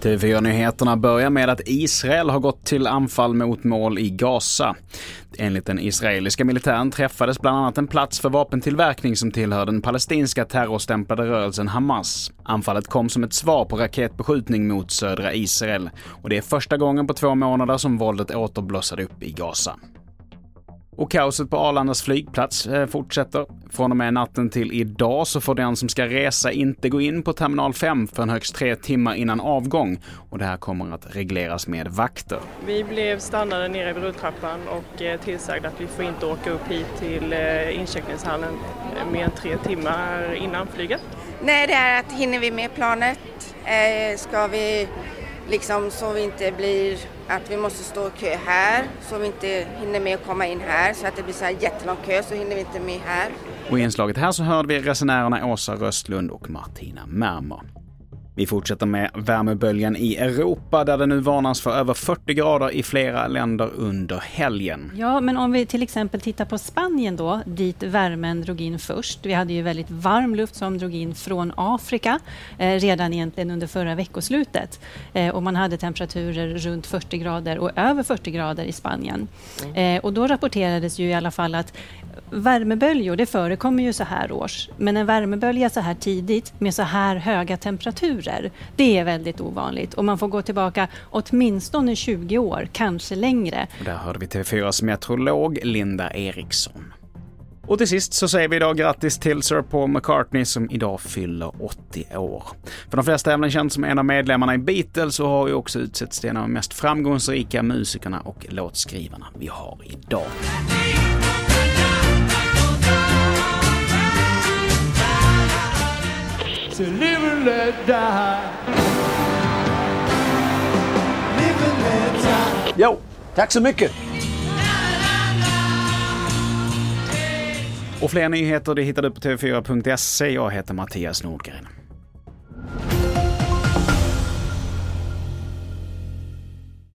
TV4-nyheterna börjar med att Israel har gått till anfall mot mål i Gaza. Enligt den israeliska militären träffades bland annat en plats för vapentillverkning som tillhör den palestinska terrorstämplade rörelsen Hamas. Anfallet kom som ett svar på raketbeskjutning mot södra Israel och det är första gången på två månader som våldet återblossade upp i Gaza. Och kaoset på Arlandas flygplats eh, fortsätter. Från och med natten till idag så får den som ska resa inte gå in på terminal 5 förrän högst tre timmar innan avgång. Och det här kommer att regleras med vakter. Vi blev stannade nere vid rulltrappan och eh, tillsagda att vi får inte åka upp hit till eh, incheckningshallen mer än tre timmar innan flyget. Nej, det är att hinner vi med planet? Ska vi liksom så vi inte blir att vi måste stå i kö här så vi inte hinner med att komma in här så att det blir så här jättelång kö så hinner vi inte med här. Och i inslaget här så hörde vi resenärerna Åsa Röstlund och Martina Mermer. Vi fortsätter med värmeböljan i Europa där det nu varnas för över 40 grader i flera länder under helgen. Ja, men om vi till exempel tittar på Spanien då, dit värmen drog in först. Vi hade ju väldigt varm luft som drog in från Afrika eh, redan egentligen under förra veckoslutet. Eh, och man hade temperaturer runt 40 grader och över 40 grader i Spanien. Mm. Eh, och då rapporterades ju i alla fall att värmeböljor, det förekommer ju så här års. Men en värmebölja så här tidigt med så här höga temperaturer, det är väldigt ovanligt. Och man får gå tillbaka åtminstone 20 år, kanske längre. Och där hörde vi TV4s meteorolog Linda Eriksson. Och till sist så säger vi idag grattis till Sir Paul McCartney som idag fyller 80 år. För de flesta är även känd som en av medlemmarna i Beatles och har ju också utsetts till en av de mest framgångsrika musikerna och låtskrivarna vi har idag. To live and let die. Live and let die. Jo, tack så mycket. Och fler nyheter det hittar du på tv4.se. Jag heter Mattias Nordgren.